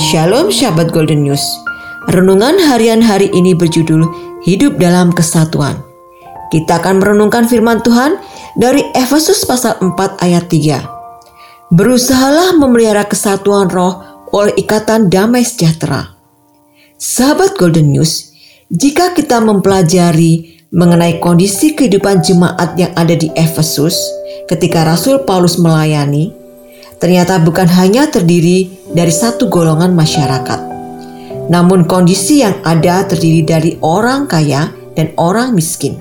Shalom Shabbat Golden News. Renungan harian hari ini berjudul Hidup dalam Kesatuan. Kita akan merenungkan firman Tuhan dari Efesus pasal 4 ayat 3. Berusahalah memelihara kesatuan roh oleh ikatan damai sejahtera. Sahabat Golden News, jika kita mempelajari mengenai kondisi kehidupan jemaat yang ada di Efesus ketika Rasul Paulus melayani, ternyata bukan hanya terdiri dari satu golongan masyarakat. Namun kondisi yang ada terdiri dari orang kaya dan orang miskin.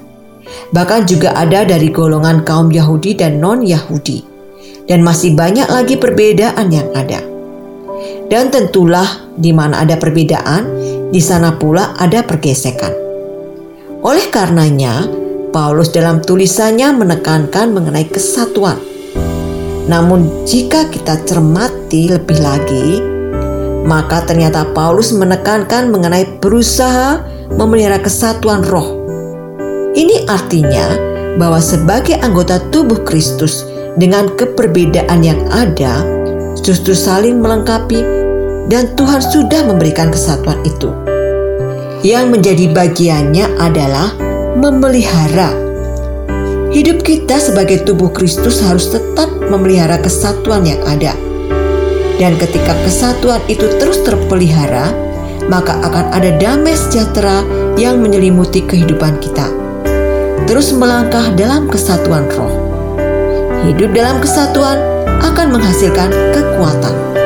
Bahkan juga ada dari golongan kaum Yahudi dan non-Yahudi. Dan masih banyak lagi perbedaan yang ada. Dan tentulah di mana ada perbedaan, di sana pula ada pergesekan. Oleh karenanya, Paulus dalam tulisannya menekankan mengenai kesatuan namun jika kita cermati lebih lagi, maka ternyata Paulus menekankan mengenai berusaha memelihara kesatuan roh. Ini artinya bahwa sebagai anggota tubuh Kristus dengan keperbedaan yang ada, justru saling melengkapi dan Tuhan sudah memberikan kesatuan itu. Yang menjadi bagiannya adalah memelihara Hidup kita sebagai tubuh Kristus harus tetap memelihara kesatuan yang ada. Dan ketika kesatuan itu terus terpelihara, maka akan ada damai sejahtera yang menyelimuti kehidupan kita. Terus melangkah dalam kesatuan roh. Hidup dalam kesatuan akan menghasilkan kekuatan.